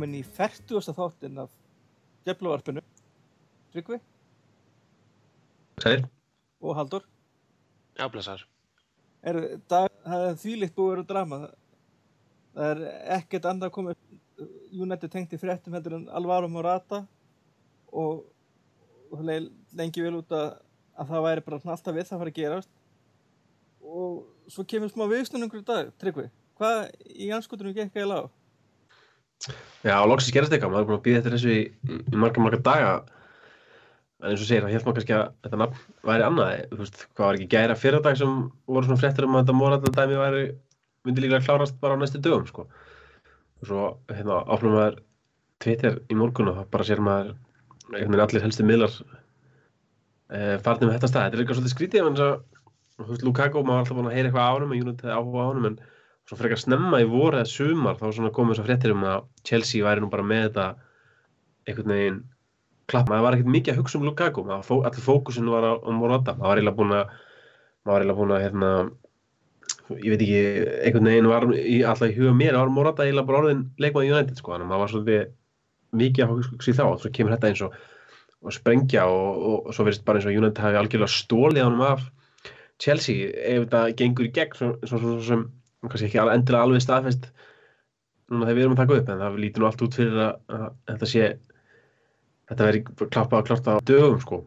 velkomin í 40. þáttinn af Geflavarpinu Tryggvi Sæl. og Haldur Já, blessar. er, dag, það er þvílitt búið að vera drama það er ekkert annað að koma United tengt í fréttum heldur en Alvaro Morata og, og það leið lengi vel út að, að það væri bara alltaf við það að fara að gerast og svo kemur smá viðstunningur í dag Tryggvi, hvað í anskotunum gekk eða á? Já, loksins gerast eitthvað, maður er búin að býða eftir þessu í, í marga, marga daga. En eins og segir, það held maður kannski að þetta nafn væri annað, þú veist, hvað var ekki gæra fyrir dag sem voru svona fréttir um að þetta morata dæmi væri, myndi líka klárast bara á næstu dögum, sko. Og svo, hérna, áfnum maður Twitter í morgun og það bara sér maður einhvern veginn allir helstu miðlar e, farnir með þetta stað, þetta er eitthvað svolítið skrítið en þú veist, Lukaku, maður var alltaf búin að heyra eitthvað ánum, en Svo frekar snemma í voru eða sumar þá komið þess að fréttir um að Chelsea væri nú bara með þetta einhvern veginn klapp, maður var ekkert mikið að hugsa um Lukaku, fó, allir fókusin var á, á Morata, maður var eiginlega búin að maður var eiginlega búin að hérna, ég veit ekki, einhvern veginn var alltaf í huga mér, var Morata eiginlega bara orðin leikmaði United sko, maður var svolítið mikið að í þá, svo kemur þetta eins og, og sprengja og, og, og svo verðist bara eins og United hafi algjörlega stólið ánum af Chelsea ef þetta gengur í gegn svo, svo, svo, kannski ekki endilega alveg staðfest núna þegar við erum að taka upp en það lítur nú allt út fyrir að, þetta sé þetta veri klappað og klárt á dögum sko.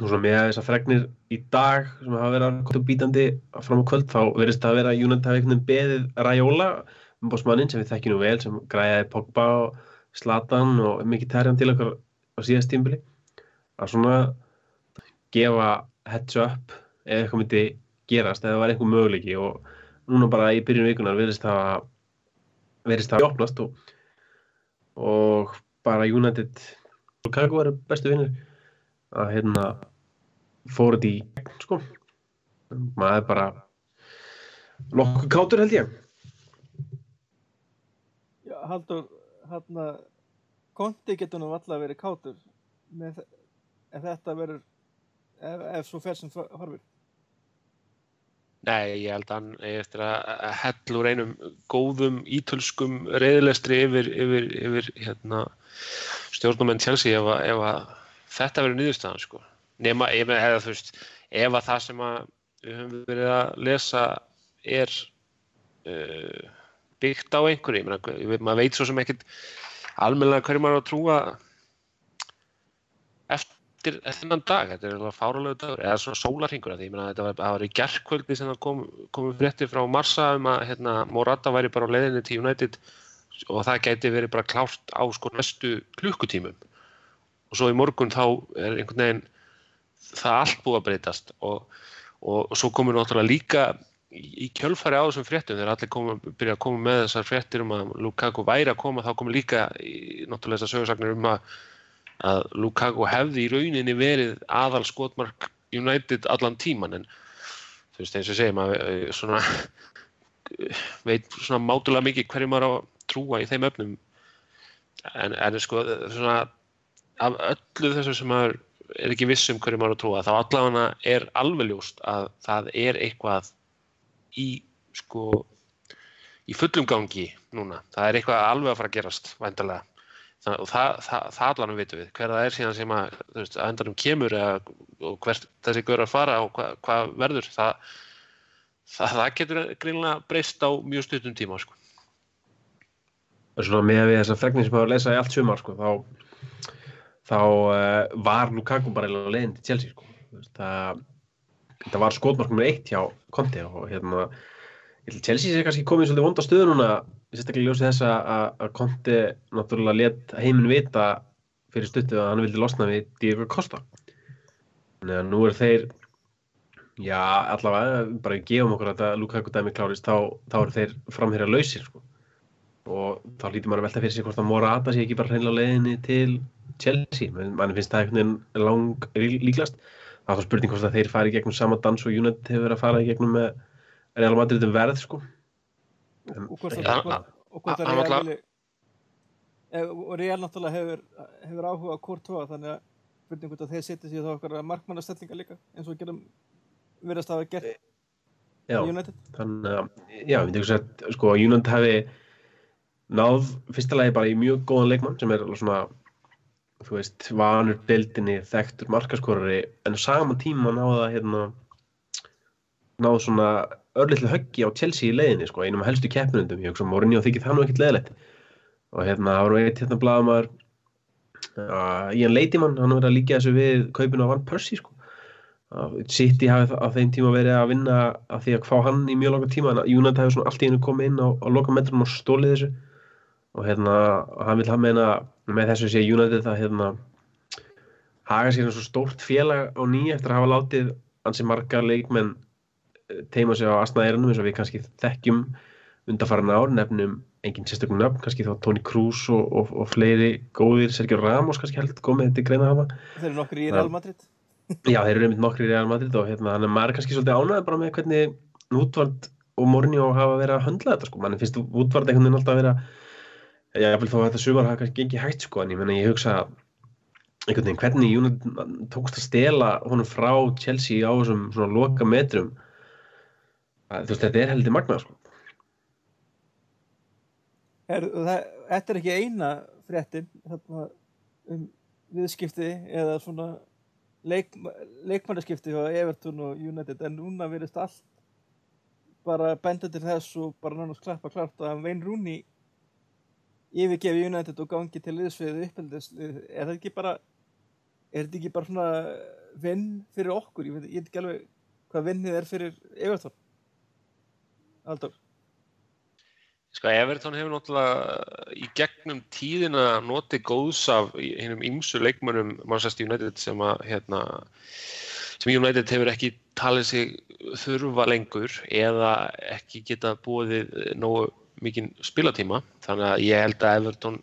Og svo með þessar fregnir í dag sem hafa verið að koma bítandi fram á kvöld þá verðist það að vera að United hafi einhvern veginn beðið Raiola umbásmannin sem við þekkjum nú vel sem græði Pogba og Zlatan og mikið terjan til okkar á síðast tímbili að svona gefa heads up ef eitthvað myndi gerast eða var eitthvað möguleiki og núna bara í byrjun vikunar verðist það verðist það opnast og, og bara United Lukaku var bestu vinnur að hérna fór þetta í sko. Maður bara nokkuð kátur held ég. Já, Haldur, hérna konti getur nú alltaf verið kátur. Með, ef þetta verður ef, ef svo fer sem horfir Nei, ég held að hann eftir að hellur einum góðum ítölskum reyðlestri yfir, yfir, yfir hérna, stjórnumenn Chelsea ef, ef að þetta verður niðurstaðan sko. Nema, ef, eða, veist, ef að það sem að við höfum verið að lesa er uh, byggt á einhverju, maður veit svo sem ekkert almennilega hverju maður á að trúa eftir þennan dag, þetta er alveg fáralegu dagur, eða svona sólarhingur því, ég meina þetta var, var í gerkvöldi sem það kom, komum fréttir frá Marsa um að hérna, Morata væri bara á leiðinni til United og það gæti verið bara klárt á sko næstu klukkutímum. Og svo í morgun þá er einhvern veginn það allt búið að breytast og, og, og svo komur náttúrulega líka í, kjölfari á þessum fréttum þegar allir koma, byrja að koma með þessar fréttir um að Lukaku væri að koma þá komur líka í, náttúrulega þessar sögursagnir um að að Lukaku hefði í rauninni verið aðal skotmark United allan tíman en þú veist eins og segja maður eh, svona veit svona mátulega mikið hverju maður á að trúa í þeim öfnum en, en sko svona af öllu þessu sem maður er ekki viss um hverju maður á að trúa þá allavega er alveg ljóst að það er eitthvað í sko í fullum gangi núna. Það er eitthvað alveg að fara að gerast væntalega og það, það, það allanum vitum við hver það er síðan sem að, veist, að endanum kemur eða, og hvert þessi gaur að fara og hvað hva verður það, það, getur greinlega breyst á mjög stuttum tíma sko. svona með við þessar fregnir sem hafa að lesa í allt sumar sko, þá þá uh, var Lukaku bara eiginlega leiðin til Chelsea sko. Það, það var skotmark nummer eitt hjá Conte og hérna Chelsea sé kannski komið í svolítið vonda stöðu núna sérstaklega ljósið þess að, Conte náttúrulega let heiminn vita fyrir stuttu að hann vildi losna við Diego Costa. Þannig að nú er þeir já allavega bara gefum okkur að Lukaku dæmi klárist þá, þá eru þeir framherja lausir sko. og þá lítur maður að velta fyrir sig hvort að Morata sé ekki bara hreinlega á leiðinni til Chelsea, mann finnst það einhvern veginn lang líklast. Það er þá spurning hvort að þeir fari gegnum sama dans og United hefur verið að fara gegnum með Real Madrid um verð sko og, og hvort það náttúrulega- vilji ef- og Real náttúrulega hefur, hefur áhuga á hvort tvoa þannig að spurning hvort að þeir setja sér þá okkar markmannastellingar líka eins og gerum verðast að hafa gert Já, í United. þannig að, já, við tekum sér, sko, United hefði náð fyrsta lagi bara í mjög góðan leikmann sem er alveg svona þú veist, vanur deildinni þekktur markaskorari en á sama tíma náða hérna náð svona örlittlu höggi á Chelsea í leiðinni sko, einum af helstu keppnundum, ég hugsa Mourinho þykir það nú ekkert leðilegt og hérna, var nú eitt hérna blaðamæður uh, Ian Leitimann, hann var að líka þessu við kaupinu á Van Persie sko. Að City hafi á þeim tíma verið að vinna að því að fá hann í mjög langa tíma en að United hefur svona allt í hennu komið inn á, á loka metrum og stólið þessu. Og hérna, hann vil hafa meina með þessu sé United að hérna haga sér eins og stórt félag á nýja eftir að hafa látið ansi marga leikmenn teima sig á asnaðeirinum eins og við kannski þekkjum undarfæran ár, nefnum engin sérstökum nöfn, kannski þá Toni Kroos og, og, og fleiri góðir, Sergio Ramos kannski held komið þetta greina hafa Þeir eru nokkur í Real Madrid. Já, þeir eru einmitt nokkri í Real Madrid og hérna, hann er maður kannski svolítið ánægð bara með hvernig Woodward og Mourinho hafa verið að höndla þetta sko, mann finnst Woodward einhvern veginn alltaf að vera já, ég vil þó að þetta sumar hafa kannski gengið hægt sko, en ég menna ég hugsa einhvern veginn hvernig United tókst að stela honum frá Chelsea á þessum svona loka metrum þú veist, þetta er heldur magnað sko. Er, það, þetta er ekki eina fréttin um viðskipti eða svona leik, leikmannaskipti hjá Everton og United en núna verist allt bara benda til þess og bara nánast klappa klart að Wayne Rooney yfirgefi United og gangi til liðsviðu uppeldis. Er þetta ekki bara er þetta ekki bara svona vinn fyrir okkur, ég veit ekki alveg hvað vinnið er fyrir Everton Aldur Sko Everton hefur náttúrulega í gegnum tíðina notið góðs af hinnum ymsu leikmönnum Manchester United sem að hérna, sem United hefur ekki talið sig þurfa lengur eða ekki geta búið nógu mikinn spilatíma. Þannig að ég held að Everton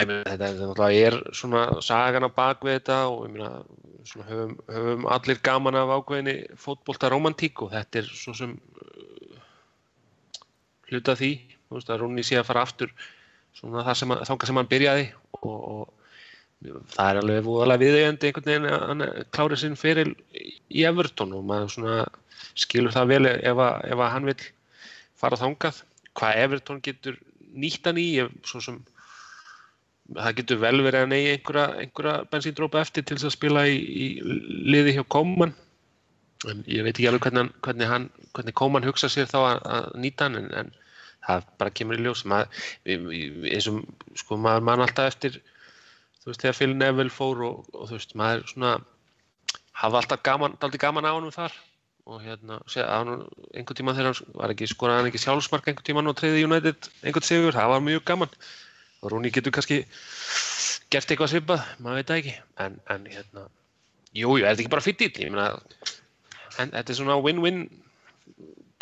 þetta er náttúrulega er svona sagan á bakvið þetta og ég meina höfum, höfum allir gaman af ákveðinni fótbolta romantík og þetta er svo sem hluta því, þú veist að Rúni sé að fara aftur svona það sem sem hann byrjaði og, og það er alveg voðalega viðeigandi einhvern veginn að hann klári sinn fyrir í Everton og maður svona skilur það vel ef að, ef að hann vil fara þangað. Hvað Everton getur nýtt hann í, svo sem það getur vel verið að neyja einhverja, einhverja bensíndrópa eftir til þess að spila í, í liði hjá Koman en ég veit ekki alveg hvernig, hvernig, hann, hvernig Koman hugsa sér þá að, að nýta hann en, en það bara kemur í ljós. Maður, eins og sko maður mann alltaf eftir þú veist þegar Phil Neville fór og, og þú veist maður svona hafa alltaf gaman, alltaf gaman á hann þar. Og hérna einhvern tíma þegar hann var ekki skoraði hann ekki sjálfsmark einhvern tíma og treyði United einhvern sigur, það var mjög gaman. Og Rúni getur kannski gert eitthvað svipað, maður veit það ekki. En, en hérna, jújú, jú, er þetta ekki bara fyrir dýll, ég meina en þetta er svona win-win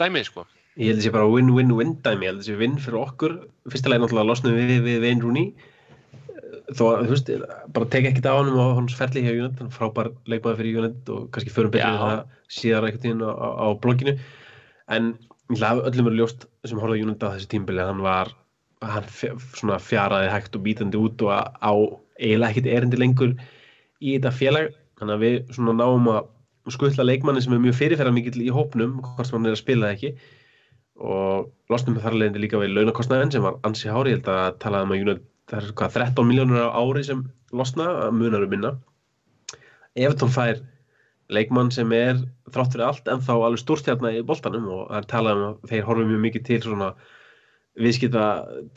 dæmi, sko Ég held að það sé bara win-win-win dæmi, ég held að það sé win fyrir okkur. Fyrstulega náttúrulega losnum við við Wayne Rooney. Þó að, þú veist, bara teka ekkert á hann og hans ferli hjá United, hann frábær leikmaði fyrir United og kannski förum við það síðar eitthvað tíðin á, á, blogginu. En ég held að öllum er ljóst sem horfði United á þessi tímbili að hann var hann svona fjaraði hægt og bítandi út og á eiginlega ekkert erindi lengur í þetta félag. Þannig að við svona náum að skuttla leikmanni sem er mjög fyrirferðar mikill í hópnum hvort sem hann er að spila ekki og losnum þar leðindi líka við launakostnæðin sem var ansi hári, ég held að talaði um að United, það er hvað 13 miljónur á ári sem losna, munar um minna. Evertón fær leikmann sem er þrátt fyrir allt en þá alveg stórstjarnar í boltanum og það er talað um að þeir horfum mjög mikið til svona viðskipta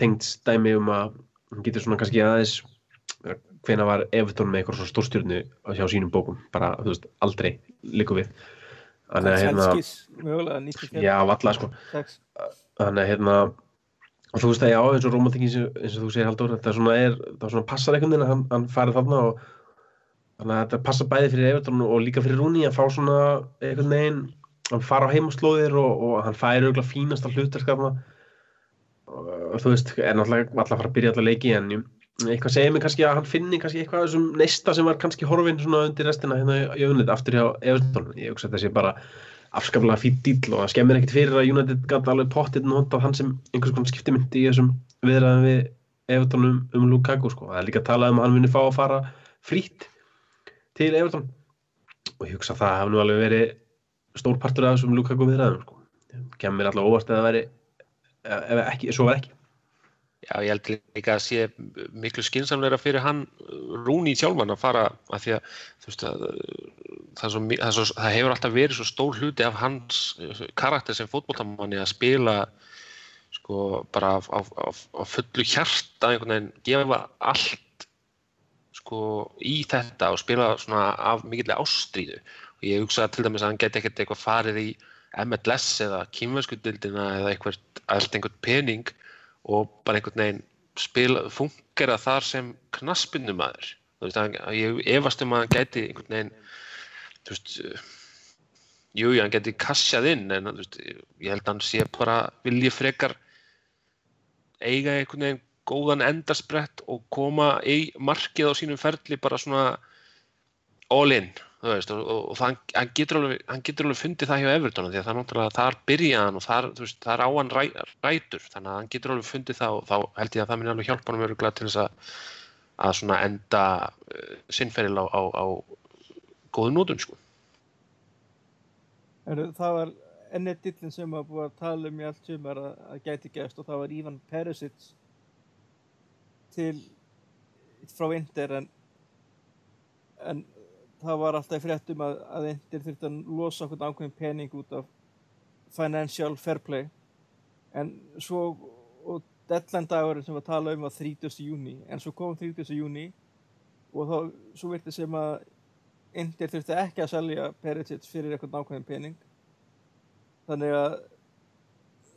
tengt stæmi um að hann getur svona kannski aðeins hvena var Evertón með eitthvað svona stórstjörnu hjá sínum bókum, bara þú veist aldrei líku við Þannig að hérna mögulega nýttu fjall Já, valla sko. Þannig að hérna og þú veist að já, eins og romantikins eins og þú segir Haldur, þetta svona er það svona passar einhvern veginn að hann, hann farið þarna og þannig að þetta passar bæði fyrir Evertón og líka fyrir Rúni að fá svona einhvern veginn, hann fara á heimaslóðir og, og hann færi auðvitað fínasta hlutarskapna og þú veist, er náttúrulega alltaf að fara að byrja alltaf leiki en eitthvað segir mig kannski að hann finni kannski eitthvað þessum neista sem var kannski horfinn svona undir restina hérna í United aftur hjá Everton ég hugsa að sé bara afskaplega fít dýll og það skemmir ekkert fyrir að United gæti alveg pottit notað hann sem einhvers konar skiptimyndi í þessum viðræðum við Everton um, um Lukaku sko. það er líka að tala um að hann vinni fá að fara frít til Everton og ég hugsa að það hafði nú alveg verið stór partur af þessum Lukaku viðræðum sko. kemur alltaf óvart eða veri var ekki Já, ég held líka að sé miklu skinsamleira fyrir hann Rúni sjálfan að fara að því að, veist, að það, svo, það, svo, það hefur alltaf verið svo stór hluti af hans karakter sem fótbolltamanni að spila sko bara á, á, á, á fullu hjarta einhvern veginn gefa allt sko í þetta og spila svona af mikilvæg ástríðu. Og ég hugsa til dæmis að hann geti ekkert eitthvað farið í MLS eða kýmverskutildina eða eitthvað allt einhvern pening og bara einhvern veginn spila, fungera þar sem knaspinnumæður ég efast um að hann gæti einhvern veginn þú veist jú, hann gæti kassjað inn en veist, ég held að hann sé bara vilji frekar eiga einhvern veginn góðan endarsprett og koma í markið á sínum ferli bara svona all in Veist, og, og, og það, hann, getur alveg, hann getur alveg fundið það hjá Everton því að það er náttúrulega þar byrjaðan og þar, veist, þar á hann ræ, rætur þannig að hann getur alveg fundið það og þá held ég að það minn alveg hjálpa hann verið til þess að, að enda uh, sinnferðil á, á, á góðu nótum sko. Það var ennið dillin sem að búið að tala um í allt sem er að, að gæti gæst og það var Ivan Perisic til frá Inder en en það var alltaf í fréttum að, að Indir þurfti að losa okkur ákveðin pening út af financial fair play en svo og deadline dagurinn sem við tala um var 30. júni en svo kom 30. júni og þá svo virti sem að Indir þurfti ekki að selja Perisic fyrir eitthvað ákveðin pening þannig að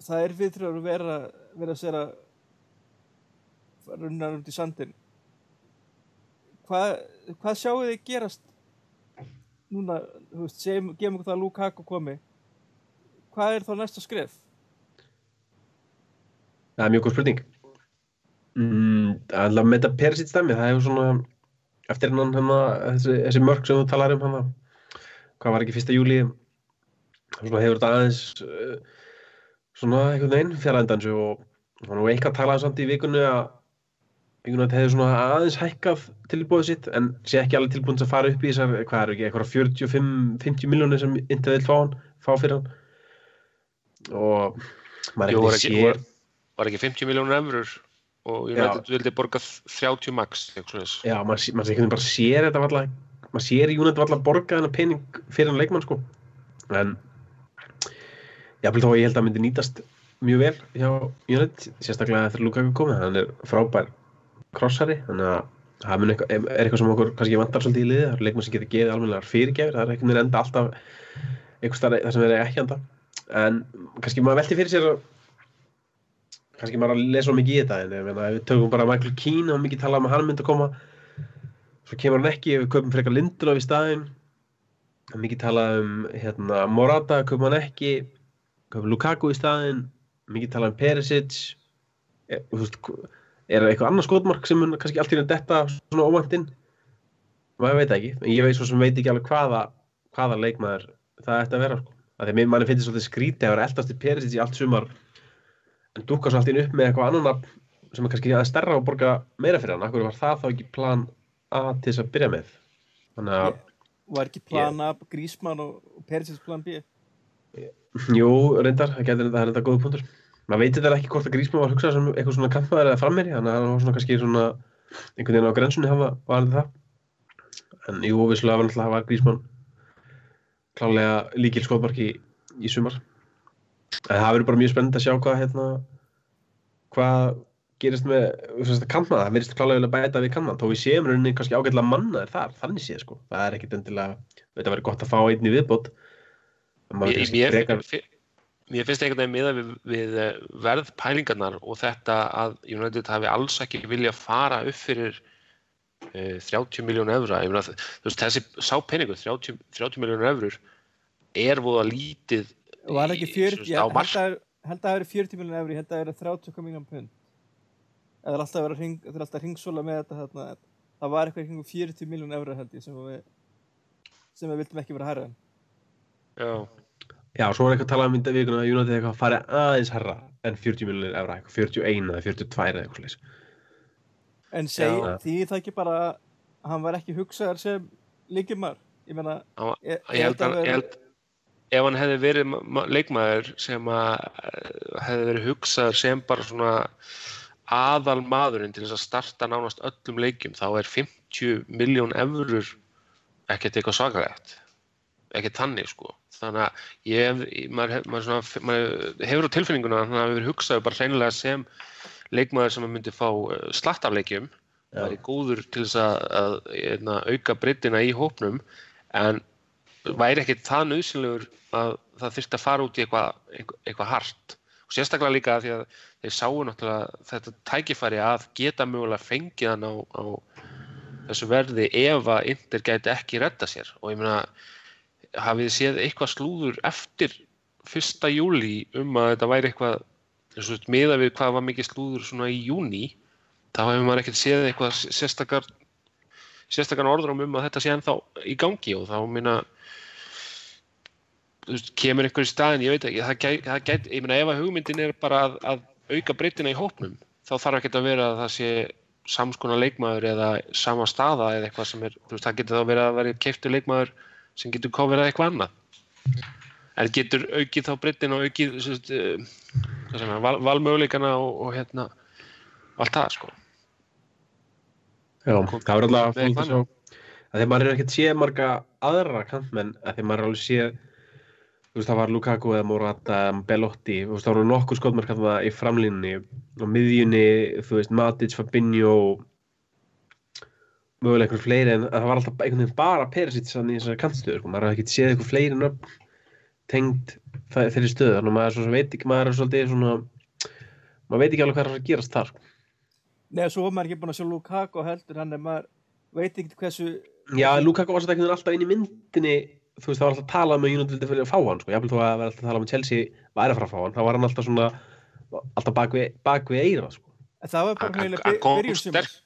það er viðtröður að vera vera að sér að runna um til sandin hvað, hvað sjáu þið gerast núna, þú veist, segjum, gefum okkur það að Lukaku komi hvað er þá næsta skref? Það er mjög góð spurning mm, að með þetta Perisic stæmi, það hefur svona eftir hennan hana, þessi, þessi mörg sem þú talar um hana hvað var ekki fyrsta júli svona hefur þetta aðeins uh, svona einhvern veginn fjarlæðindansu og hann var eitthvað að tala samt í vikunni að veginn hefði svona aðeins hækkað tilbúið sitt en sé ekki alveg tilbúin að fara upp í þessar, hvað er ekki, eitthvað 45-50 miljónir sem Inter vil fá hann, fá fyrir hann. Og maður var, ekki, sér... var ekki 50 miljónur efurur og United vildi borga 30 max Já, maður, maður bara sér þetta valla, maður sér United valla borga þennan pening fyrir hann leikmann sko. En jáfnveg að ég held að það myndi nýtast mjög vel hjá United, sérstaklega þegar Lukaku komið, hann er frábær krossari þannig að það eitthvað, er eitthvað sem okkur kannski vantar svolítið í liði það er leikmann sem getur gefið almennilegar fyrirgefir það er ekki með enda alltaf eitthvað starf það sem er ekki enda en kannski maður velti fyrir sér kannski maður að lesa mikið í þetta en við tökum bara Michael Keane og mikið tala um að hann myndi að koma svo kemur hann ekki við köpum frekar Lindelof í staðin mikið tala um hérna, Morata köpum hann ekki köpum Lukaku í staðin mikið tala um Perisic e, þú veist er það eitthvað annars skotmark sem mun kannski allt í raun detta svona óvæntinn maður veit ekki, en ég veit svo sem veit ekki alveg hvaða, hvaða leikmaður það ætti að vera sko. að því að manni finnst svolítið skrítið að vera eldast í Perisic í allt sumar en dúkast svo allt í raun upp með eitthvað annan sem er kannski aðeins stærra og borga meira fyrir hann, akkur var það þá ekki plan A til þess að byrja með? Þannig að Var ekki plan A, Grísmann og Perisic plan B? Jú, reyndar, það þetta, er þetta góða punktur maður veit þetta ekki hvort að Grísmann var hugsað sem eitthvað svona kampmaður eða frammeri þannig að hann var svona kannski svona einhvern veginn á grensunni hafa valið það. En jú, vissulega var náttúrulega var Grísmann klálega líkil skóðmarki í, í sumar. En það verður bara mjög spennend að sjá hvað hérna hvað gerist með kampmaða, það verðist klálega vilja bæta við kampmaða, þó við séum rauninni kannski ágætlega mannaðir þar, þannig séð sko. Það er ekkit endilega, þetta verður gott að fá einni viðbót. Mér, mér, Mér finnst einhvern veginn miða við, við eh, verðpælingarnar og þetta að United hafi alls ekki vilja fara upp fyrir uh, 30 miljónu eurra. Þessi sápenningu, 30, 30 miljónu eurur, er voða lítið var ekki 40, í, á marg. Ég held að það hefur 40 miljónu eurri, ég held að það hefur 30 miljónu pund. Það er alltaf að ring, ringsóla með þetta. Hérna. Það var eitthvað í 40 miljónu eurra held ég sem við, sem við vildum ekki vera að hæra. Já. Já, svo er eitthvað að tala um í vikuna að United eitthvað fari aðeins herra en 40 miljonir efra, eitthvað 41 eða 42 eða eitthvað slúðis. En seg, því það ekki bara að hann var ekki hugsaðar sem líkimar, ég menna... Ég, ég held að, ég held, ef hann hefði verið leikmaður sem að hefði verið hugsaðar sem bara svona aðal maðurinn til þess að starta nánast öllum leikjum þá er 50 miljón eurur ekkert eitthvað svakalegt. Ekkert þannig sko þannig að ég maður, maður, svona, maður hefur á tilfinninguna að hann hefur hugsað bara hreinilega sem leikmaður sem myndi fá uh, slatt af leikjum Já. væri góður til þess að, að, að auka breytina í hópnum en væri ekkert það nöðsynlegur að það þyrfti að fara út í eitthvað eitthva, eitthva hart og sérstaklega líka því að þeir sáu náttúrulega þetta tækifæri að geta mögulega fengið hann á, á þessu verði ef að Inter gæti ekki redda sér og ég meina hafið séð eitthvað slúður eftir 1. júli um að þetta væri eitthvað eins og miða við hvað var mikið slúður svona í júni þá hefur maður ekkert séð eitthvað sérstakar sérstakar orður um að þetta sé ennþá í gangi og þá minna veist, kemur einhver í staðin, ég veit ekki það gæti, það gæti, ég meina ef að hugmyndin er bara að, að auka breytina í hópnum þá þarf ekki að vera að það sé samskona leikmaður eða sama staða eða eitthvað sem er, veist, það getur þá verið að vera keiftur leikmaður sem getur kofirað eitthvað annað. En getur aukið þá breytin og aukið er, val, valmöguleikana og, og hérna allt það sko. Já, það er alltaf fólk sjá. Að því maður er ekkert séð marga aðra kantmenn að því maður er alveg séð þú veist það var Lukaku eða Morata Belotti, þú veist það voru nokkur skotmark þarna í framlínunni. Og miðjunni, þú veist Matic, Fabinho mögulega einhver fleiri en það var alltaf einhvern veginn bara Perisic þannig í þessari kantstöðu, sko. maður har ekkert séð eitthvað fleiri nöfn tengd þeirri stöðu, þannig að maður svo sem veit ekki maður er svolítið svona maður veit ekki alveg hvað er að gerast þar sko. Nei, svo var maður ekki búin að sjá Lukaku heldur, hann er maður, veit ekki hversu, Já, Lukaku var satt einhvern veginn alltaf inn í myndinni þú veist, það var alltaf að tala um að United fyrir að fá hann sko. Jafnvel þó að það var alltaf að tala um að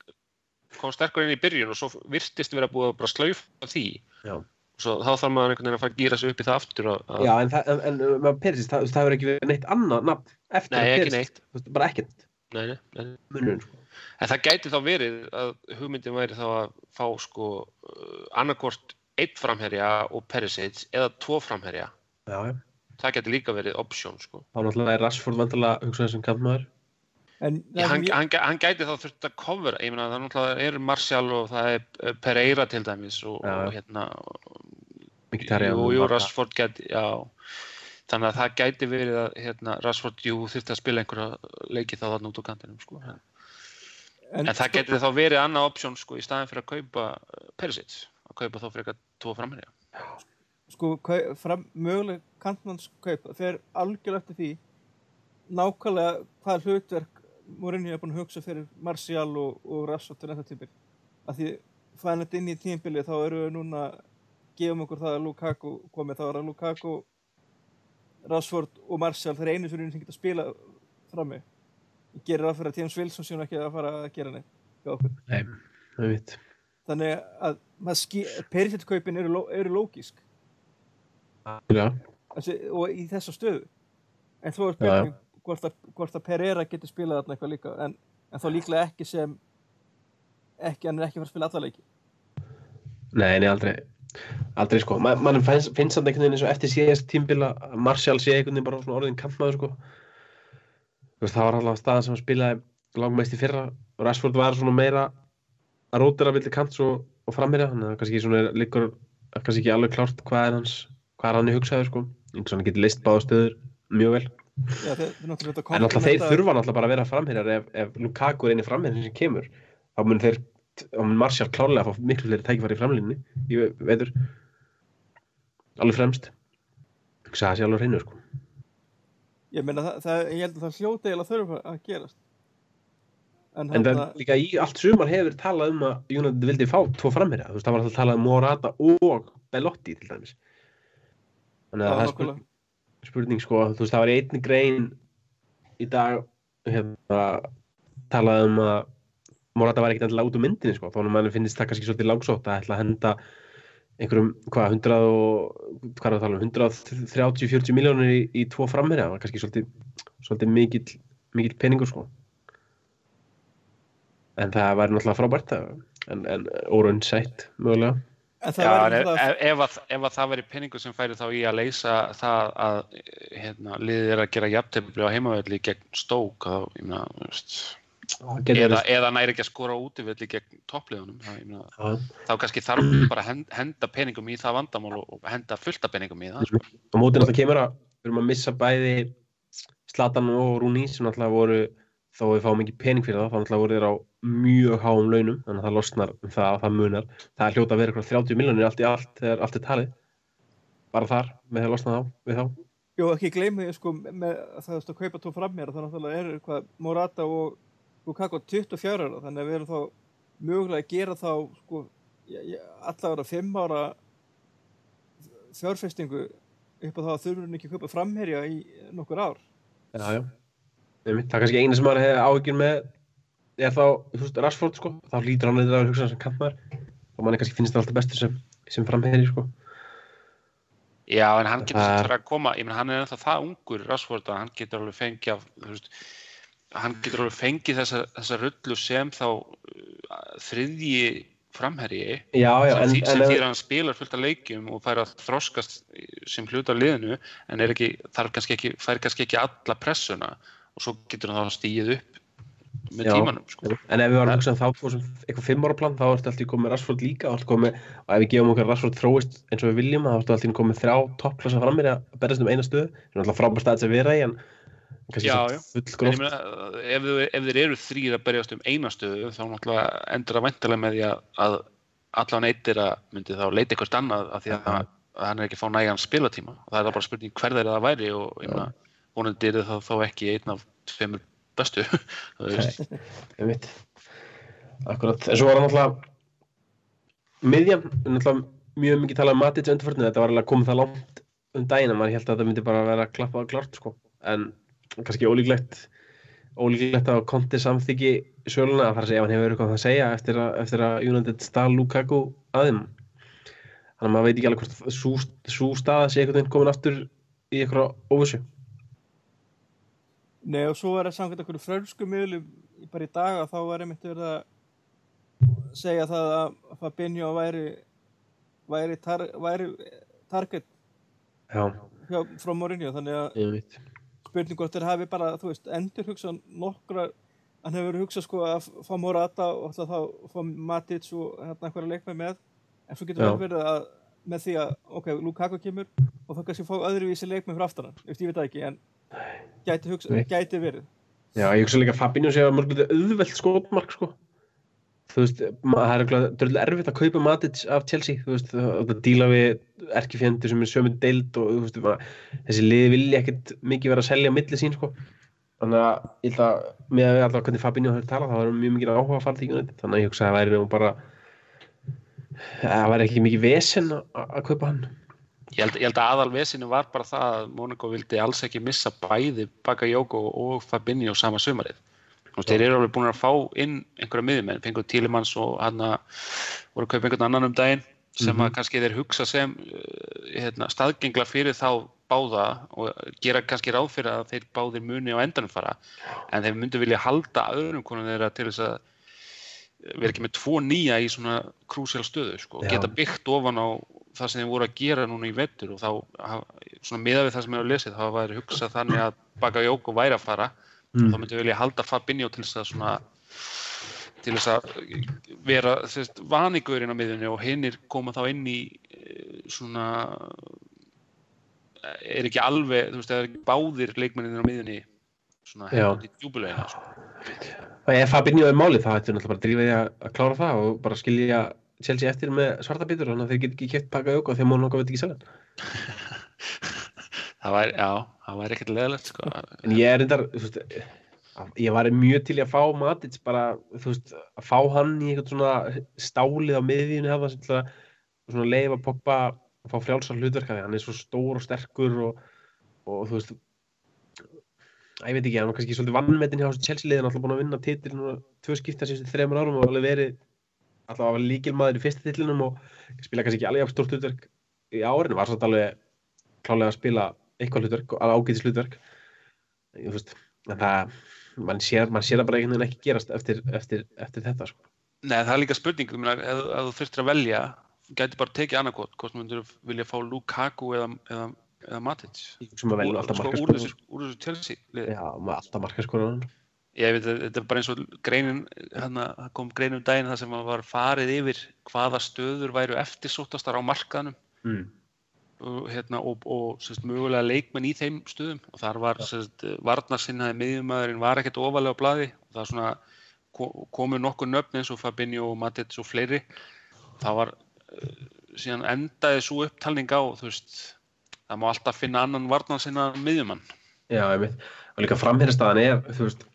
kom sterkur inn í byrjun og svo virtist vera búið að bara slaufa því Já. og svo, þá þarf maður einhvern veginn að fara að gýra sig upp í það aftur Já, en, en, en með Perisic, það, það hefur ekki verið neitt annað nafn eftir Nei, veist, bara ekkert nei, nei, nei. munurinn sko. En það gæti þá verið að hugmyndin væri þá að fá sko uh, annarkvort einn framherja og Perisic eða tvo framherja. Já, já. Það gæti líka verið option sko. Þá náttúrulega er Rashford vantilega hugsaði sem kantmaður. En það hann, ég, hann, hann gæti þá þurft að cover, ég meina það er Martial og það er uh, Pereira til dæmis og, já. og hérna og jú. Rashford gæti, já þannig að það gæti verið að hérna, Rashford, jú, þurfti að spila einhverja leiki þá þarna út á kantinum sko. en, en, það gæti þá verið annað option sko, í staðin fyrir að kaupa uh, Perisic, að kaupa þá frekar tvo framherja sko, fram, möguleg kantmannskaup fer algjörlega eftir því nákvæmlega hvað hlutverk Mourinho er búin að hugsa fyrir Martial og, og Rashford til þetta tímbil að því fæðan þetta inn í tímbili þá eru við núna gefum okkur það að Lukaku komið þá er að Lukaku Rashford og Martial þeir einu sem geta spila frammi. Gerir það fyrir að James Wilson sé nú ekki að fara að gera neitt. Nei, það veit. þannig að Perisic-kaupin eru, eru Já, þessi, og í þessa stöðu. En þó er Já, spurning hvort, að, hvort að Pereira getur spilað þarna eitthvað líka en, en þá líklega ekki sem ekki, hann er ekki fara að spila alla leiki nei, nei, aldrei. Aldrei, sko. Ma, mann finnst, samt einhvern veginn eins og eftir síðast tímbila að Martial sé einhvern veginn bara svona orðin kantmaður, sko. Veist, það var allavega staðan sem hann spilaði langmest í fyrra. Rashford var svona meira að rótira villi kants og, og framherja, þannig að kannski svona liggur kannski ekki alveg klárt hvað er hans, hvað er hann í hugsaður, sko. Eins og hann getur list báða stöður mjög vel. Já, þeir, En náttúrulega þeir þurfa náttúrulega bara að vera framherjar ef, ef Lukaku er eini framherjar sem kemur. Þá mun þeir, þá mun Martial klárlega að fá miklu fleiri tækifæri í framlínni ég veitur alveg fremst. Það sé alveg hreinu sko. Ég meina það, það, ég held að það hljóta eiginlega þurfa að gerast. En, en það er líka í allt sumar hefur talað um að United vildi fá tvo framherja. Þú veist það var alltaf talað um Morata og Belotti til dæmis. Þannig að það er nákvæmlega. Spurning, sko þú veist það var í einni grein í dag hérna talað um að Morata var ekkert endilega út úr myndinni sko, þá finnst það kannski svolítið langsótt að henda einhverjum, hvað, 100 og hvað er það að tala um, 130-40 miljónir í, í tvo framherja, það var kannski svolítið, svolítið mikill, mikill peningur sko. En það væri náttúrulega frábært en, en órun sætt mögulega Já, ef, það, ef, að, ef að það veri peningur sem færi þá í að leysa það að hérna, liðið er að gera jafntefni á heimavelli gegn stók þá, ég meina, þú veist, það getur eða, eða næri ekki að skora útivilli gegn toppliðunum það, ég meina, Já. þá kannski þarf bara að hend- henda peningum í það vandamál og- henda fullta peningum í það sko. á móti náttúrulega kemur að við erum að missa bæði Slatan og Rúni sem náttúrulega voru þó við fáum ekki pening fyrir það þá náttúrulega voru þeir á mjög háum launum þannig að það losnar um það að það munar það er hljóta að vera eitthvað 30 miljonir allt í allt þegar allt er talið bara þar með að losna þá við þá Jú, ekki gleyma því sko með að það að kaupa tvo fram mér og þannig að það er hvað Morata og Lukaku 24 ára þannig að við erum þá mögulega að gera þá sko allavega 5 ára fjárfestingu upp á það að þurfum ekki að kaupa framherja í nokkur ár. já, já. Það er kannski eina sem maður hefði áhyggjur með er þá, þú veist, Rashford sko þá lítur hann eitthvað að hugsa sem kantmar og manni kannski finnst það alltaf bestur sem, sem framherri sko. Já, en hann getur Það að koma, ég menn hann er ennþá það ungur Rashford að hann getur alveg fengið af, þú veist, hann getur alveg fengið þessa, þessa rullu sem þá uh, þriðji framherji já, já, sem, en, því, sem en, því að hann spilar fullt af leikjum og fær að þroskast sem hluta af liðinu en er ekki, þarf kannski ekki, fær kannski ekki alla pressuna og svo getur hann þá stíð upp með Já. tímanum sko. En ef við varum Það- að hugsa um þá sem eitthvað fimm ára plan, þá ertu alltaf komið Rashford líka komið, og ef við gefum okkar Rashford þróist eins og við viljum, þá ertu alltaf komið þrjá toppklassa framir að berðast um eina stöðu sem er alltaf frábær staðið sem vera í en kannski full gróft. meina, ef, ef þeir eru þrýr að berjast um eina stöðu þá náttúrulega endur það væntalega með því að, að allan eitt er að myndi þá leita eitthvað annað af því að, Já. að hann er ekki að fá nægan spilatíma og það er bara spurning hver þeir það væri og vonandi er það þá ekki einn af tveimur bestu veist. Einmitt. Akkurat, en svo var það náttúrulega miðjan, náttúrulega mjög mikið talað um Matic undirförnum, þetta var alveg koma það langt um daginn að maður held að þetta myndi bara vera klappað og klárt sko, en kannski ólíklegt ólíklegt að Conte samþyggi söluna að fara að segja ef hann hefur eitthvað að segja eftir að, eftir að United stál Lukaku að þeim þannig að maður veit ekki alveg hvort sú, sú staða sé einhvern veginn komin aftur í eitthvað óvissu Nei og svo er það samkvæmt einhverju frönsku miðlum bara í dag að þá var einmitt verið að segja það að Fabinho væri væri, tar, væri target Já, hjá, frá Mourinho þannig að ég veit spurning hvort þeir hafi bara, þú veist, endur hugsað nokkra, hann hefur hugsað sko að fá Morata og ætla þá að fá Matic og hérna einhverja leikmenn með en svo getur Já. verið að með því að, ok, Lukaku kemur og þá kannski fá öðruvísi leikmenn fyrir aftan hann, eftir ég veit ekki, en gæti, hugsa, gæti verið Já, ég hugsa líka að Fabinho sé að mörgulegt auðvelt skotmark sko. Þú veist, það er dröðlega erfitt að kaupa Matic af Chelsea, þú veist, að díla við erkifjendur sem er sömu deild og veist, ma- þessi liði vilja ekkert mikið vera að selja á milli sín, sko. Þannig að ég held að með að við alltaf hvernig Fabinho hefur talað, það var mjög mikið áhuga að fara United, þannig að ég hugsa að það væri nú bara, það væri ekki mikið vesen að kaupa hann. Ég held, ég held að aðalvesinu var bara það að Monaco vildi alls ekki missa bæði Bakayoko og Fabinho sama sumarið. Þú veist, þeir eru alveg búin að fá inn einhverja miðjumenn, fengur Tílimanns og hann að voru að kaupa einhvern annan um daginn sem Mhm. að kannski þeir hugsa sem uh, hérna, staðgengla fyrir þá báða og gera kannski ráð fyrir að þeir báðir muni á endanum fara en þeir myndu vilja halda öðrum konum þeirra til þess að vera ekki með tvo nýja í svona krúsjál stöðu sko, Já. geta byggt ofan á það sem þeir voru að gera núna í vettur og þá miða við það sem ég hef lesið þá væri hugsað þannig að Bakayoko væri að fara Mm. þá myndi vilja halda Fabinho til þess að svona til þess að vera vanigurinn á miðunni og hinnir koma þá inn í eh, svona er ekki alveg, þú veist, það er ekki báðir leikmenninir á miðunni svona Já. hefði í djúbulegina sko. Og ef Fabinho er málið, þá ættu náttúrulega bara að drífa því að, að klára það og bara skilja Chelsea eftir með svarta bitur, þannig að þeir get ekki kæft Bakayoko þegar Monaco veit ekki hann. það væri, já, það væri ekkert leðilegt sko. En ég er reyndar, þú veist, ég var mjög til að fá Matic bara, þú veist, að fá hann í eitthvað svona stálið á miðjunni hafa sem til að svona Pogba að fá frjálsar hlutverk af því, hann er svo stór og sterkur og, og þú veist, að ég veit ekki, hann var kannski svolítið vannmetinn hjá þessu Chelsea liðin, alltaf búin að vinna titil núna tvö skipta síðustu þreymur árum og alveg verið alltaf að vera líkilmaður í fyrsta titlinum og spila kannski ekki alveg stórt hlutverk í árinu, var svolítið alveg klálega að spila eitthvað hlutverk og alveg ágætis hlutverk. Þú en það mann sér, man sér það bara einhvern veginn ekki gerast eftir, eftir, eftir þetta sko. Nei, það er líka spurning, þú ef, þú þurftir að velja þú gæti bara tekið annarkot hvort þú myndir vilja fá Lukaku eða, eða, eða Matic? Sem að velja alltaf sko, markaskóra úr þessu Chelsea liði. já, alltaf markaskóra ég veit að þetta er bara eins og greinin hérna, það kom grein um daginn þar sem að var farið yfir hvaða stöður væru eftirsóttastar á markaðnum. Mm. og, hérna, og, og sérst, mögulega leikmenn í þeim stöðum. Og þar var sérst, varnarsinnaði miðjumæðurinn var ekkert ofalega á bladi og það svona ko- komu nokkur nöfn eins og Fabinho og Matic og fleiri. Það var uh, síðan endaði svo upptalning á veist það má alltaf finna annan varnarsinnaðan miðjumann. Já, ég veit. Og líka framherjastaðan er, þú veist,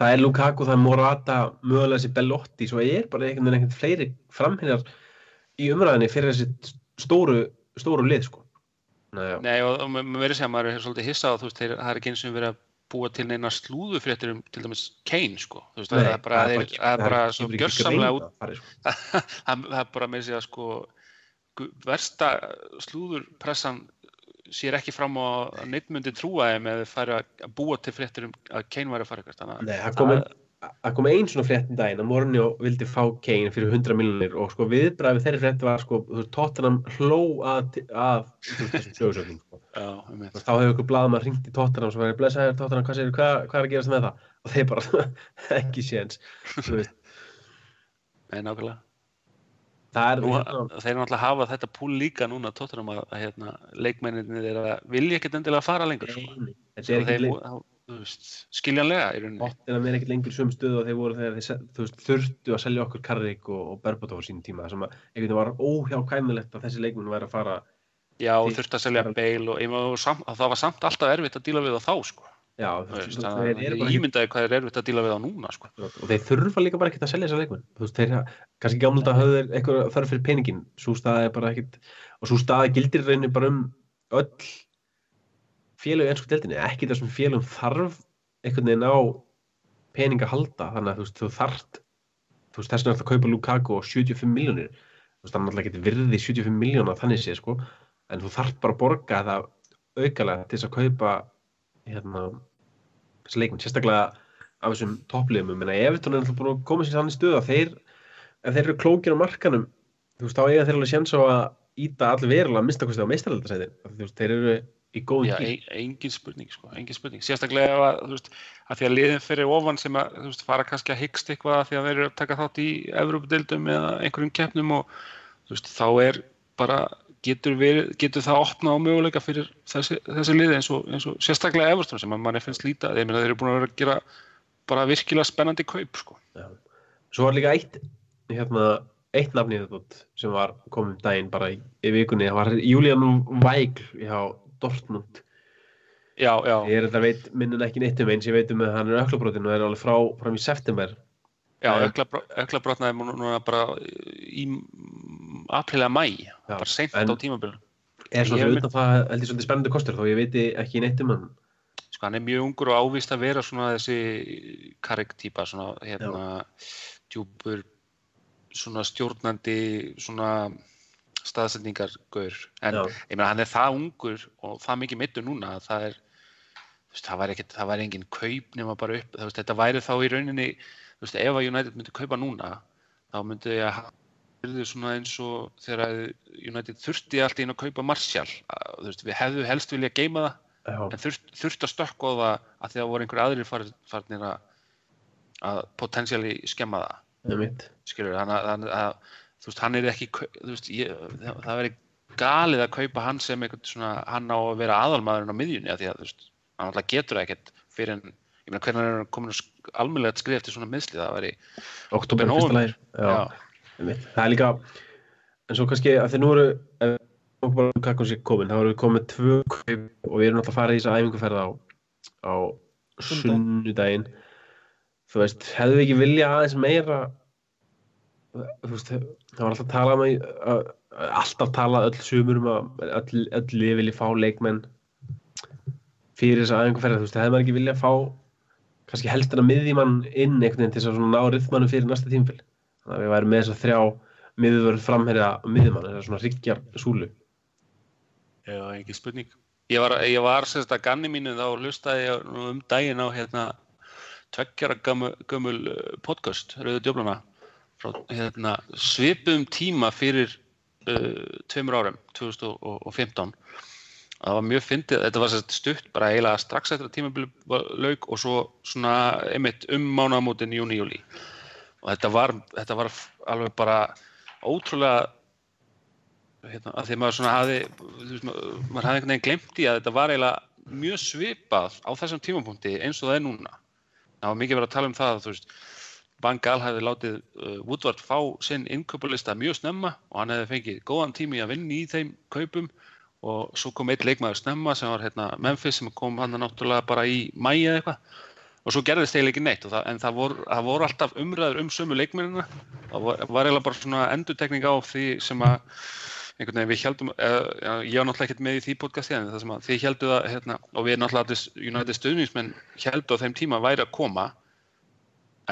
það er Lukaku, það er Morata, mögulega þessi Bellotti, svo er bara einhvern veginn einhvern fleiri framherjar í umræðinni fyrir þessi stóru, stóru lið, sko. Nei, já. Nei og, maður verið segja að maður er svolítið hissa á þú veist, þeir, það er ekki eins og verið að búa til neina slúðufréttir um til dæmis Kane sko, þú veist, það er bara, það er, það er bara svo gjörsamlega út, sko. það er bara með sig að sko versta slúðurpressan sér ekki fram á neitt myndi trúa þeim eða færi að búa til fréttir um að Kane væri að fara eitthvað Nei, það kom, kom ein svona frétt um daginn að Mourinho vildi fá Kane fyrir 100 miljonir og sko viðbræði þeirri frétt var sko, Tottenham hló að, að þessum sögursögnum sko. þá hefur ykkur blaðum að ringt í Tottenham sem verið blessaður Tottenham, hvað, segir, hvað, hvað er að gerast með það? Og þeir bara, ekki séns Nei, nákvæmlega. Það er Nú, hérna, þeir náttúrulega hafa þetta púl líka núna tóttunum að, að hérna, leikmenninir er að vilja ekkert endilega fara lengur sko. Nei, er ekki þeir, veist, skiljanlega í rauninni Tottenham er ekkert lengur í sömu stöðu og þeir voru þegar þeir veist, þurftu að selja okkur Carrick og, og Berbatov á sínum tíma sem að einhvern veginn var óhjákvæmilegt að þessi leikmenn væri að fara Já, og þurfti að selja Bale og, og samt, það var samt alltaf erfitt að díla við þá sko. Já, veist, að bara ekki ímyndaði hvað er erfitt að díla við þá núna sko. og þeir þurfa líka bara ekkert að selja þessa leikmenn. Þú veist, þeir, kannski gamla höfðu þeir eitthvað þörf fyrir peningin, svo staða er bara ekkert og svo staða gildir rauninni bara um öll félög ennsku deildinni, ekki þessum félögum þarf einhvern veginn á pening að halda, þannig að þú veist, þú þarft þú veist, þess vegna er þetta að kaupa Lukaku á 75 miljónir, þú veist, hann náttúrulega getur virði 75 miljóna þannig sé, sko. En þú þarft bara að borga það aukalega til þess að kaupa hérna, þessi leikmenn, sérstaklega af þessum toppliðum, ég meina Evertón er alltaf búin að koma sér þannig stöðu að þeir ef þeir eru klókir á markanum þú veist, þá eiga þeir alveg séns á að íta allir verulega að mista kosti á meistaraldasætin þú veist, þeir eru í góðum Já, gír ein, engin spurning sko, engin spurning. Sérstaklega að, þú veist, að því að liðin fyrir ofan sem að, þú veist, fara kannski að hyggst eitthvað að því að þeir eru að taka þátt í Evrópudeildum eða einhverjum keppnum og þú veist, þá er bara getur, verið, getur það opnað á möguleika fyrir þessi, þessi liði eins og, eins og sérstaklega Everton sem að manni finnst meina þeir eru búin að vera að gera bara virkilega spennandi kaup sko. Já. Svo var líka eitt hérna, eitt nafni þetta sem var komið um daginn bara í, í vikunni, það var Julian Weigl hjá Dortmund Já, já, ég er þetta veit minnin ekki neitt um eins ég veit um að hann er öklabrótin og er alveg frá fram í september já, Já. ökla brotnaði núna bara í april að mæ, bara seint en- á tímabilinu. er svo Ég fyrir utan það held ég svolítið spennandi kostur þó ég veit ekki neitt um hann. Sko hann er mjög ungur og ávist að vera svona þessi karektýpa svona hérna djúpur svona stjórnandi svona staðsetningar gaur en Já. ég meina hann er það ungur og það mikið mittur núna að það er veist, það væri væri engin kaup nema bara upp, veist, þetta væri þá í rauninni veist, ef að United myndi kaupa núna þá myndi ég að verður svona eins og þegar að United þurfti allt í einu að kaupa Martial að, við hefðu helst vilja geima það Já, en þurft, þurft að stökka á það að því að voru einhver aðrir far, farnir að, að potensiali skemma það. Er skilur þannig að, að, að þú veist, hann er ekki veist, ég, það, það veri galið að kaupa hann sem einhvern svona hann á að vera aðalmaðurinn á miðjunni að því að þú veist, hann alltaf getur ekkert fyrir en, ég meina hvernig er hann komin almennilegt skrif eftir svona miðsli það veri, oktober fyrsta lagi já, það er líka en svo kannski að þeir nú eru ef okkur bara kakkum sér komin þá erum við komið tvö kaup og við erum alltaf að fara í þessa æfinguferð á, á sunnudaginn. þú veist, hefðu við ekki vilja aðeins meira þú veist, það var alltaf um að, að, alltaf talað öll sumur um að öll, öll lið vilja fá leikmenn fyrir þessa æfinguferð, þú veist, hefðu maður ekki vilja fá kannski helst en að miðjumann inn einhvern veginn til þess að ná rithmannum fyrir næsta tímfél þannig að við værum með þess að þrjá miðvörð framherja miðjumann, þess að svona ríkjar súlu. Já, ekki spurning. Ég var, ég var sérst að ganni mínu þá hlustaði ég um daginn á hérna tveggjara gömul, uh, podcast, Rauðu djöflana frá hérna, svipum tíma fyrir uh, tveimur árum, 2015 það var mjög fyndið, þetta var sérst stutt bara eiginlega strax eftir að tímabili lauk og svo svona einmitt um mánaðamótin júni, júli og þetta var, þetta var alveg bara ótrúlega hérna, að því maður svona hafi veist, maður hafði einhvern veginn glemt í að þetta var eiginlega mjög svipað á þessum tímapunkti eins og það er núna. Það var mikið verið að tala um það að þú veist Van Gaal hefði látið uh, Woodward fá sinn innkaupalista mjög snemma og hann hefði fengið góðan tími að vinna í þeim kaupum. Og svo kom eitt leikmaður snemma sem var hérna, Memphis sem kom hann náttúrulega bara í mæja eitthvað og svo gerðist eiginlega ekki neitt. Það, en það voru, það voru alltaf umræður um sömu leikmennina. Það var, var eiginlega bara svona endurtekning á því sem að einhvern veginn við heldum, eða, ég var náttúrulega ekkert með í því podcasti en það sem að þið heldu það hérna, og við náttúrulega United stuðningsmenn heldu á þeim tíma væri að koma.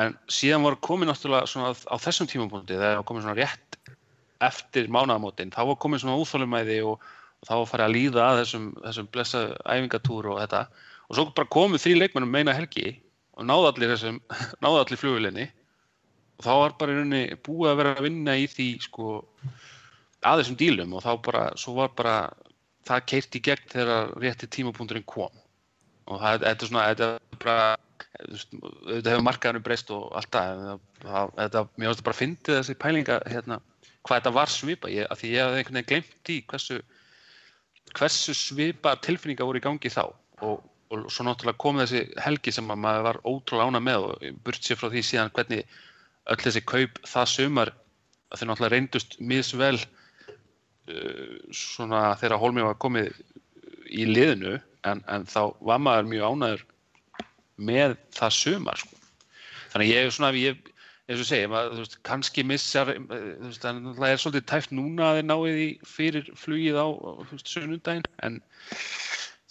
En síðan var komið náttúrulega svona á, þessum tímapunkti þegar það var komið svona rétt eftir mánaðamótin, þá var komið svona úþólumæði og, og þá var farið að líða að þessum, þessum blessa æfingatúr og þetta. Og svo bara komið þrý leikmennum meina helgi og náðu allir allir flugvilinni og þá var bara í rauninni búið að vera að vinna í því sko að þessum dílum. Og þá bara, svo var bara það keirt í gegn þegar rétti tímapunkturinn kom. Og það, þetta er svona, þetta er bara auðvitað hefur markaðinu breyst og allt það, þetta, mér finnst það bara að fyndi þessi pælinga hérna, hvað þetta var svipa, ég, af því ég hafði einhvern veginn glemt í hversu hversu svipa tilfinninga voru í gangi þá. Og, og svo náttúrulega kom þessi helgi sem að maður var ótrúlega ána með og burt sér frá því síðan hvernig öll þessi kaup það sumar að þau náttúrulega reyndust misvel uh, svona þegar Holmi var komið í liðinu en, en þá var maður mjög ánæður með það sumar sko. þannig ég er svona ég, eins og segja, maður, veist, kannski missar þú veist, það er svolítið tæft núna að þeir náið í fyrir flugið á veist, sunnundaginn en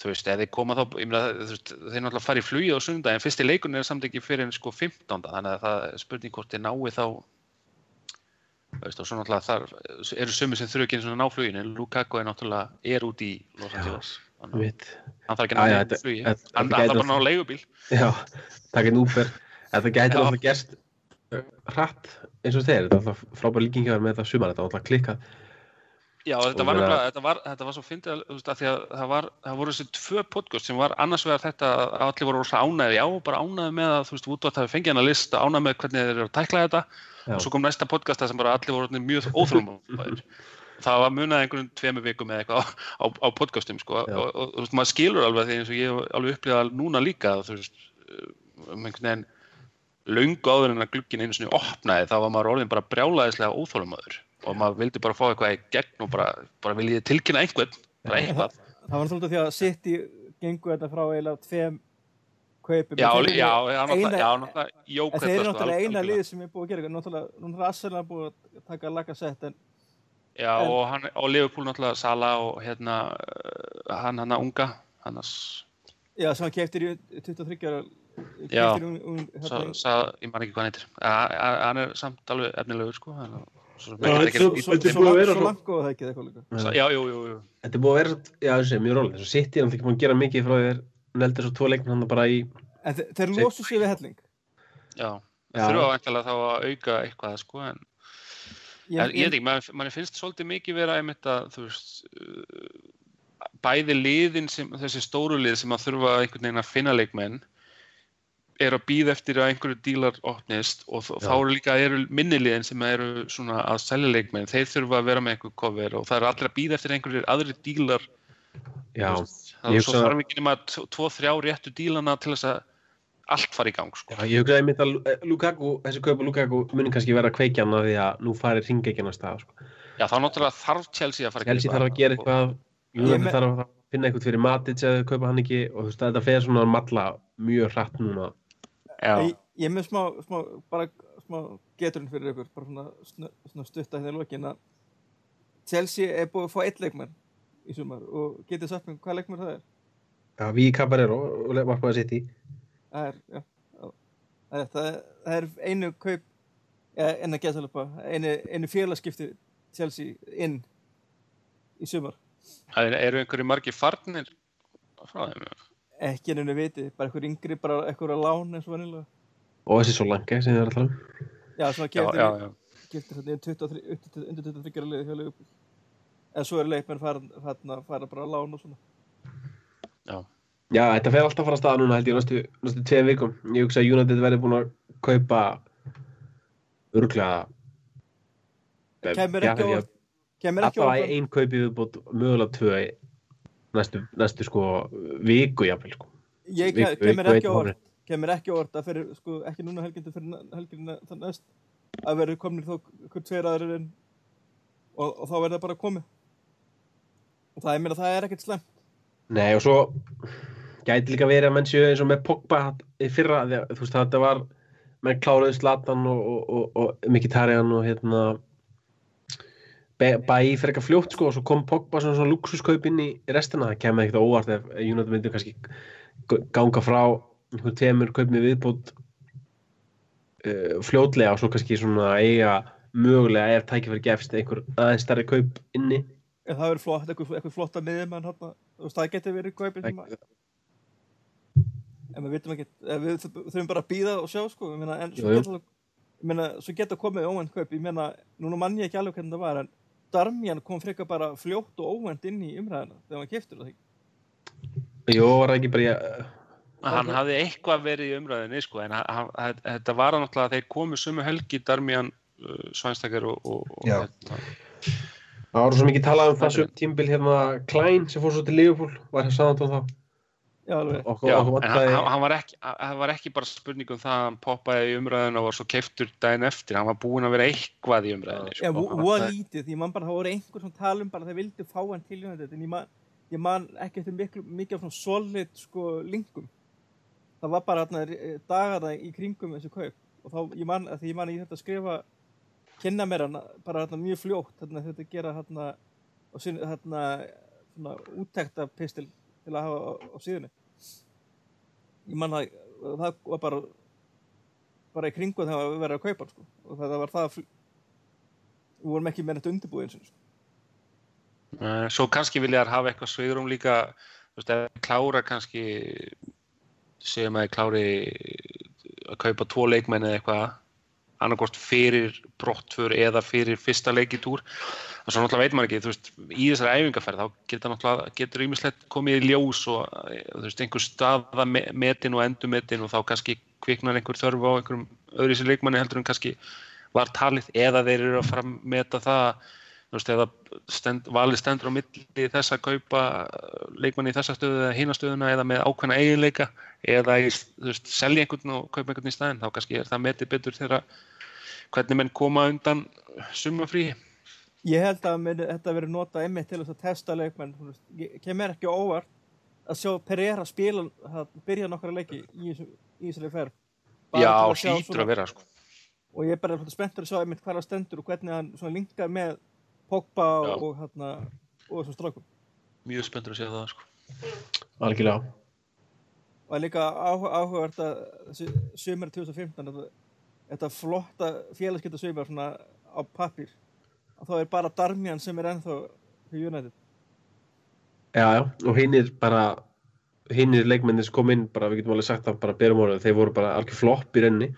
þú veist, þeir koma þá ég meina, þú veist, þeir náttúrulega fara í flugið á sunnundaginn fyrsti leikun er samt ekki fyrir en sko 15. þannig að það er spurning hvort þeir náið þá þú veist, og svo náttúrulega þar eru sumir sem þurfu ekki eins og ná fluginu en Lukaku er náttúrulega er út í Los Angeles. Hann þarf ekki að ná þetta- flugi. þetta- hann þarf bara að ná leigubíl. Já, takk einn Uber. En það gæti alltaf gerst hratt eins og þeir, þetta er alltaf frábær líking hjá þér með þetta sumar, þetta er alltaf klikkað Já, þetta var, nefnilega, þetta var, þetta var svo fyndið að, að því að það, var, það voru þessi tvö podcast sem var annars vegar þetta að allir voru rosa ánæði, já, bara ánæði með að þú veist, Woodward hafi fengið hann að lista, ánæði með hvernig þeir eru að tækla þetta Já. og svo kom næsta podcast þar sem bara allir voru mjög óþrjóðum það var munað einhverjum tveimur vikum eða eitthvað á, á, á podcastum sko. og, Já. og, þú veist, maður skilur alveg því eins og ég alveg upplifað núna líka þú veist, um einhvern veginn löngu áður en að glugginn einu sinni opnaði þá var maður orðin bara brjálæðislega óþólumöður og maður vildi bara fá eitthvað í gegn og bara, bara viljið tilkynna einhvern bara eitthvað Það var svolítið því að City gengu þetta frá eiginlega tveim kaupum. já, já, já, náttúrulega, En þeir eru náttúrulega eina lið sem er búið að gera. Náttúrulega, núna er Arsenal búið að taka lagasett en já, en- og, hann, og Liverpool náttúrulega Sala og hérna uh, hann hann að unga annars, já, sem hann keftir í 23 ára. Já. hérna, ég man ekki hvað hann heitir hann er samt alveg efnilegur sko hann, er þetta er- er búið að svo, vera það Þetta er búið að vera, já, þessi, mjög rólega. Þessu City er náttúrulega ekki búin að gera mikið frá þér. Neldur svo tvo leikmenn hann bara í En þe þeir losu sig við helling. já, Já. þurfa vantilega þá að auka eitthvað sko en Ég, veit ekki, mann, mann finnst svolítið mikið vera einmitt að, þú veist, uh, bæði liðin sem, þessi stóru lið sem að þurfa einhvern veginn að finna leikmenn er að býða eftir að einhverju dílar opnist og Já. þá eru líka eru minni liðin sem eru svona að selja leikmenn, þeir þurfa að vera með einhver cover og það eru allir að býða eftir einhverjir aðri dílar Já, ég þá svo þarf ekki nema tvo, tvo, þrjá réttu dílana til þess að allt fari í gang sko. já ég hugsaði einmitt að Lu- eh, Lukaku, þessi kaupa Lukaku muni kannski vera kveikjan af því að nú fari ringekjan að stað sko. Já, þá náttúrulega þarf Chelsea að fara að Chelsea þarf að gera og- eitthvað Ég United me- þarf að finna eitthvað fyrir Matic eða kaupa hann ekki og þú veist, þetta fer svona að malla mjög hratt núna ég, ég er með smá, smá, bara smá geturinn fyrir ykkur, bara svona, snu- svona stutta hérna í lokin að Chelsea er búið að fá eitt leikmenn í sumar og getið sagt mér hvað leikmenn það er? Já, við Caballero og markmaður sitt í Það er, já. Það, er, það, er, það er einu kaup, en að geta alveg einu, einu félagskipti Chelsea inn í sumar. Það eru einhverju margir farnir frá þeim? Ekki ennum viti, bara eitthvað yngri, bara eitthvað að lán eins og vanilega. og þessi svo langi sem þið er að tala um Já, svona Já, keftir, já, já. keftir hérna í 23 undir 23 liði hjá Leopold. En svo eru leikmenn fara, fara, fara bara að lán og svona. Já, þetta fer alltaf að fara að staða núna held ég næstu, næstu tveim vikum. Ég hugsa að United verði búin að kaupa örglega Kemur ekki á. Kemur ekki á Alltaf óvart. ein kaupi viðbútt, mögulega tvö í næstu, næstu sko viku jafnvel sko. Ég Viku- ke- kemur viku ekki óvart. Kemur ekki óvart að fyrir, sko, ekki núna helgindu fyrir helginna þann næst að verður komnir þó hver tveir aðrir inn og, og þá verður það bara komið. Og það, ég meina, það er ekkert slemt. Nei og svo gæti líka verið að menn séu eins og með Pogba í fyrra, að þú veist þetta var menn kláruðu Zlatan og, og, og, og Mkhitaryan og hérna Bæi fyrir eitthvað fljótt sko og svo kom Pogba svona, svona luxuskaup inn í restina, það kemur ekkert óvart ef United myndi kannski ganga frá einhvern tveimur kaupum í viðbútt uh, fljótlega og svo kannski svona eiga mögulega ef tækifæri gefst einhver aðeins stærri kaup inni. En það verður flott, eitthvað, eitthvað flotta miðjum en það getur verið kaupið sem að, en við vitum ekki, eh, við þurfum bara að býða og sjá, sko, ég meina, en svo geta, ég meina, svo geta komið óvænt kaup, ég meina, núna mann ég ekki alveg hvernig það var, en Darmian kom frekar bara fljótt og óvænt inn í umræðina þegar hann keftur það. Jó, var það ekki bara ég, Hann Ok. hafði eitthvað verið í umræðinni sko, en hann- hann- þetta var náttúrulega að þeir komu sumu helgi Darmian, uh, Svænstakar og, og, og Já. hérna, Það var svo mikið talað um þessu tímbil hérna Klein sem fór svo til Liverpool var hér saðan þá Já, okkur, Já, okkur hann, vantaði hann, var ekki, hann var ekki bara spurning um það að hann poppaði í umræðinu og var svo keiftur daginn eftir, hann var búinn að vera eitthvað í umræðinu Já, sko. voða lítið, ég man bara, það voru einhver sem talum bara þeir vildu fá hann til en ég man, ég man ekki eftir miklu, mikið af svona solid, sko, linkum. Það var bara hérna dagana í kringum þessu kaup og þá, ég man, að því ég man að ég þetta skrifa, kynna mér hann bara hérna mjög fljótt, þetta gera og svona úttekta pistil til að hafa á, á síðunni. Ég man að það var bara, bara í kringum þegar við verið að kaupa sko, og það var það, við vorum ekki með þetta undirbúið eins og sko. Svo kannski vilja þær hafa eitthvað svigrum líka, veist, klára kannski, segjum að þeir klári að kaupa tvo leikmenn eða eitthvað, annarkort fyrir brottför eða fyrir fyrsta leikitúr. Og svo náttúrulega veit maður ekki, þú veist, í þessari æfingarferð þá getur náttúrulega, getur ýmislegt komið í ljós og eh, þú veist, einhver staða me- metin og endumetin og þá kannski kviknar einhver þörf á einhverjum öðru sér leikmanni heldur en kannski var talið eða þeir eru að fara að meta það þú veist, eða stend, valið stendur á milli þess að kaupa uh, leikmanni í þessa stöðu eða hína stöðuna eða með ákveðna eiginleika eða í, þú veist, selja einhvern og kaupa einhvern í staðinn, þá kannski er það metið betur þegar hvernig menn koma undan sumafrí. Ég held að meni, þetta verið notað einmitt til að testa leikmenn. þú veist. Kemur ekki óvart að sjá Pereira spila, að byrja nokkra leiki í þessu- í þessari ferð. Bara Já, að hlýtur svona- að vera, sko. Og ég er bara spenntur að sjá einmitt hvað það stendur og hvernig hann linkar með Pogba Já. og, hérna, og þessum strákum. Mjög spenntur að segja það, sko. algjörlega Og er líka áhuga, áhugavert að þessi sömur 2015, þetta, þetta flotta félagskipta sömur svona á pappír, að þá er bara Darmian sem er ennþá hjá United. já, já, og hinnir bara hinnir leikmennir sem kom inn bara, við getum alveg sagt það bara berum orðið, þeir voru bara algjör flopp í renni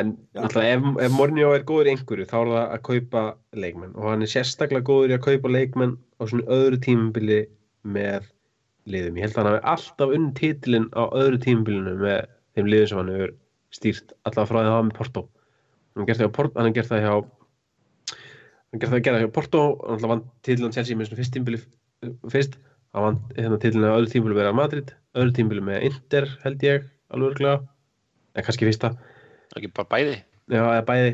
en náttúrulega ef, ef Mornjó er góður í einhverju þá er það að kaupa leikmenn. Og hann er sérstaklega góður í að kaupa leikmenn á svona öðru tímabili með liðum, ég held að hann hafi alltaf unn titilinn á öðru tímabilinu með þeim liðum sem hann hefur stýrt. Allavega frá því að var með Porto. Hann gert það gert það hjá hann gert það að gera hjá Porto. Hann alltaf vann titilinn Chelsea með svona fyrst tímabili fyrst, hann vann hérna titilinn á öðru tímabili með Madrid, öðru tímabili með Inter held ég, alveg örglega en kannski fyrsta, Það er ekki bara bæði. já, eða bæði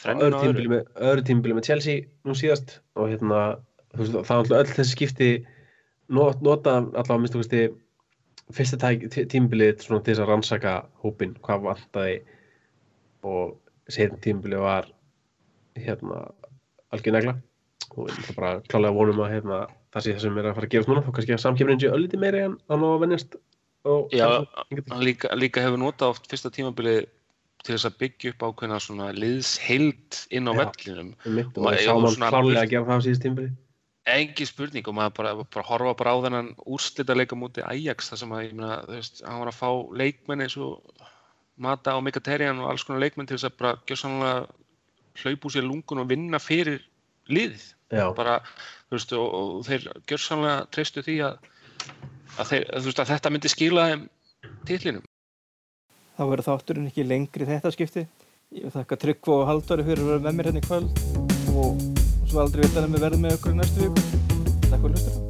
Þrennun öðru öðru. með, öðru tímabili með Chelsea nú síðast og hérna veist, það er alltaf öll þessi skipti not, nota allavega að minnstu kosti fyrsta tæk- tí- tímabilið svona til þess að rannsaka hópin hvað vantaði og setjum tímabilið var hérna algjör negla og ætla bara klálega vonum að hérna, það sé það sem er að fara að gerast núna þá kannski að samkjöfnin sé öllítið meiri en að ná að vennjast og Já, líka, líka hefur notað oft fyrsta tímabilið til þess að byggja upp ákveðna svona liðsheild inn á vellinum. Og það sá mann klárlega að gera það á síðust tímabilið Engi spurning og maður bara, bara horfa bara á þennan úrslita leika múti Ajax þar sem að, ég meina, þú veist, hann var að fá leikmenn eins og Mata og Mkhitaryan og alls konar leikmenn til þess að bara gjörsamlega hlaupa úr sér lungun og vinna fyrir. Já, Bara, þú veist, og, og þeir gjörsamlega treystu því að að, þeir, að, veist, að þetta myndi skila þeim titlinum. Þá verður þátturinn ekki lengri þetta skipti. Ég vil þakka Tryggvo og Halldóri fyrir að vera með mér hérna í kvöld og svo aldrei vita að við verðum með okkur í næstu viku. Takk fyrir hlustur.